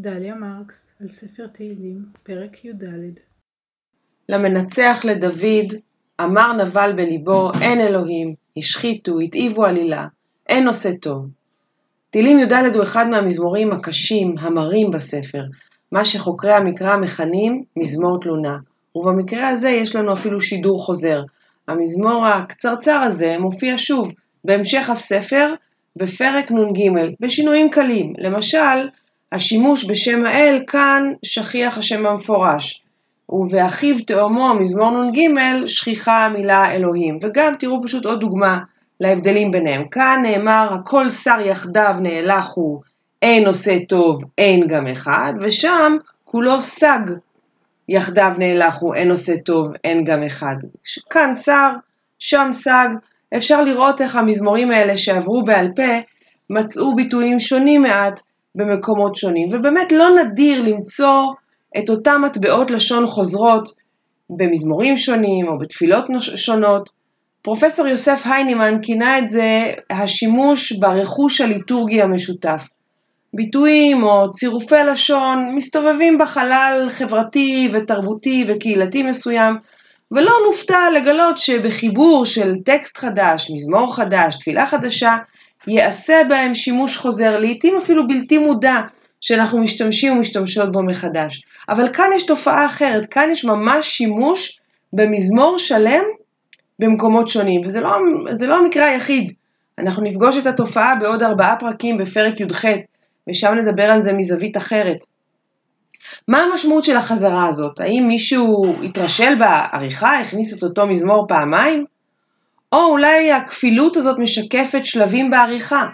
דליה מרקס על ספר תהילים, פרק י"ד למנצח לדוד, אמר נבל בליבו, אין אלוהים, השחיתו, התאיבו עלילה, אין עושה טוב. תהילים י"ד הוא אחד מהמזמורים הקשים, המרים בספר, מה שחוקרי המקרא מכנים מזמור תלונה, ובמקרה הזה יש לנו אפילו שידור חוזר. המזמור הקצרצר הזה מופיע שוב בהמשך הספר, בפרק נ"ג, בשינויים קלים. למשל, השימוש בשם האל כאן שכיח השם המפורש, ובאחיו תאומו מזמור נ"ג שכיחה המילה אלוהים, וגם תראו פשוט עוד דוגמה להבדלים ביניהם. כאן נאמר הכל שר יחדיו נאלח הוא, אין עושה טוב, אין גם אחד, ושם כולו סג יחדיו נאלח הוא, אין עושה טוב, אין גם אחד. כאן שר, שם סג, אפשר לראות איך המזמורים האלה שעברו בעל פה מצאו ביטויים שונים מעט במקומות שונים, ובאמת לא נדיר למצוא את אותם מטבעות לשון חוזרות במזמורים שונים או בתפילות שונות. פרופסור יוסף היינימן כינה את זה השימוש ברכוש הליטורגי המשותף. ביטויים או צירופי לשון מסתובבים בחלל חברתי ותרבותי וקהילתי מסוים, ולא נופתע לגלות שבחיבור של טקסט חדש, מזמור חדש, תפילה חדשה, ייעשה בהם שימוש חוזר, לעתים אפילו בלתי מודע, שאנחנו משתמשים ומשתמשות בו מחדש. אבל כאן יש תופעה אחרת, כאן יש ממש שימוש במזמור שלם במקומות שונים, וזה לא, לא המקרה היחיד. אנחנו נפגוש את התופעה בעוד ארבעה פרקים בפרק י"ח, ושם נדבר על זה מזווית אחרת. מה המשמעות של החזרה הזאת? האם מישהו התרשל בעריכה, הכניס את אותו מזמור פעמיים? או אולי הכפילות הזאת משקפת שלבים בעריכה.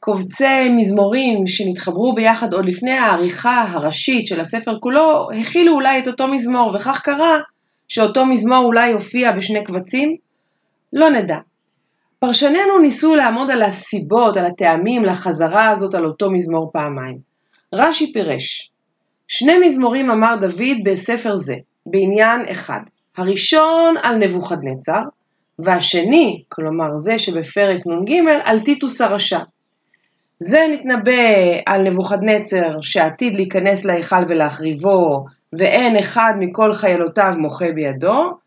קובצי מזמורים שנתחברו ביחד עוד לפני העריכה הראשית של הספר כולו, הכילו אולי את אותו מזמור, וכך קרה שאותו מזמור אולי הופיע בשני קבצים? לא נדע. פרשנינו ניסו לעמוד על הסיבות, על הטעמים לחזרה הזאת על אותו מזמור פעמיים. רש"י פירש, שני מזמורים אמר דוד בספר זה, בעניין אחד. הראשון על נבוכדנצר, והשני, כלומר זה שבפרק נ"ג, על טיטוס הרשע. זה נתנבא על נבוכדנצר שעתיד להיכנס להיכל ולהחריבו, ואין אחד מכל חיילותיו מוחה בידו,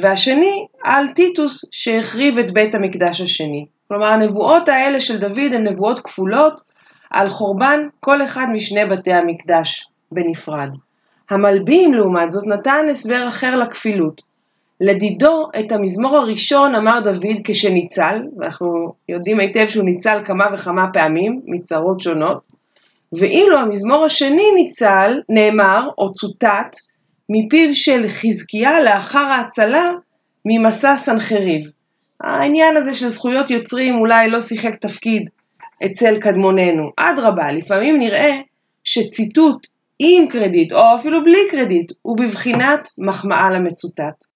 והשני על טיטוס שהחריב את בית המקדש השני. כלומר הנבואות האלה של דוד הן נבואות כפולות על חורבן כל אחד משני בתי המקדש בנפרד. המלבים לעומת זאת נתן הסבר אחר לכפילות. לדידו את המזמור הראשון אמר דוד כשניצל, ואנחנו יודעים היטב שהוא ניצל כמה וכמה פעמים מצרות שונות, ואילו המזמור השני ניצל, נאמר או צוטט מפיו של חזקיה לאחר ההצלה ממסע סנחריב. העניין הזה של זכויות יוצרים אולי לא שיחק תפקיד אצל קדמוננו. אדרבה, לפעמים נראה שציטוט עם קרדיט או אפילו בלי קרדיט הוא בבחינת מחמאה למצוטט.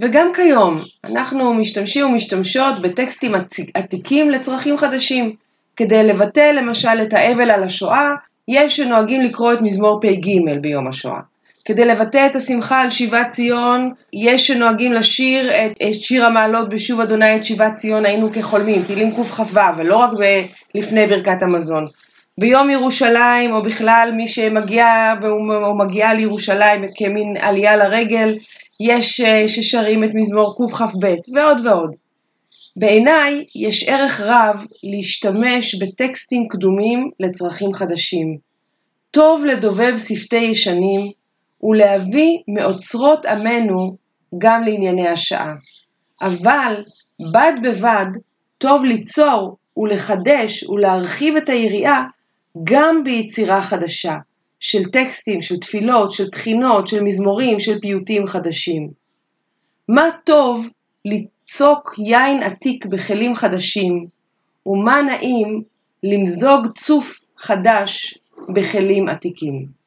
וגם כיום אנחנו משתמשים ומשתמשות בטקסטים עתיקים לצרכים חדשים. כדי לבטא למשל את האבל על השואה, יש שנוהגים לקרוא את מזמור פ"ג ביום השואה. כדי לבטא את השמחה על שיבת ציון, יש שנוהגים לשיר את, את שיר המעלות בשוב אדוני את שיבת ציון היינו כחולמים, תהילים קכ"ו, ולא רק ב, לפני ברכת המזון. ביום ירושלים, או בכלל מי שמגיע או מגיעה לירושלים כמין עלייה לרגל, יש אה, ששרים את מזמור קכ"ב, ועוד ועוד. בעיניי יש ערך רב להשתמש בטקסטים קדומים לצרכים חדשים. טוב לדובב שפתי ישנים ולהביא מאוצרות עמנו גם לענייני השעה. אבל בד בבד טוב ליצור ולחדש ולהרחיב את היריעה גם ביצירה חדשה, של טקסטים, של תפילות, של תחינות, של מזמורים, של פיוטים חדשים. מה טוב ליצוק יין עתיק בכלים חדשים, ומה נעים למזוג צוף חדש בכלים עתיקים.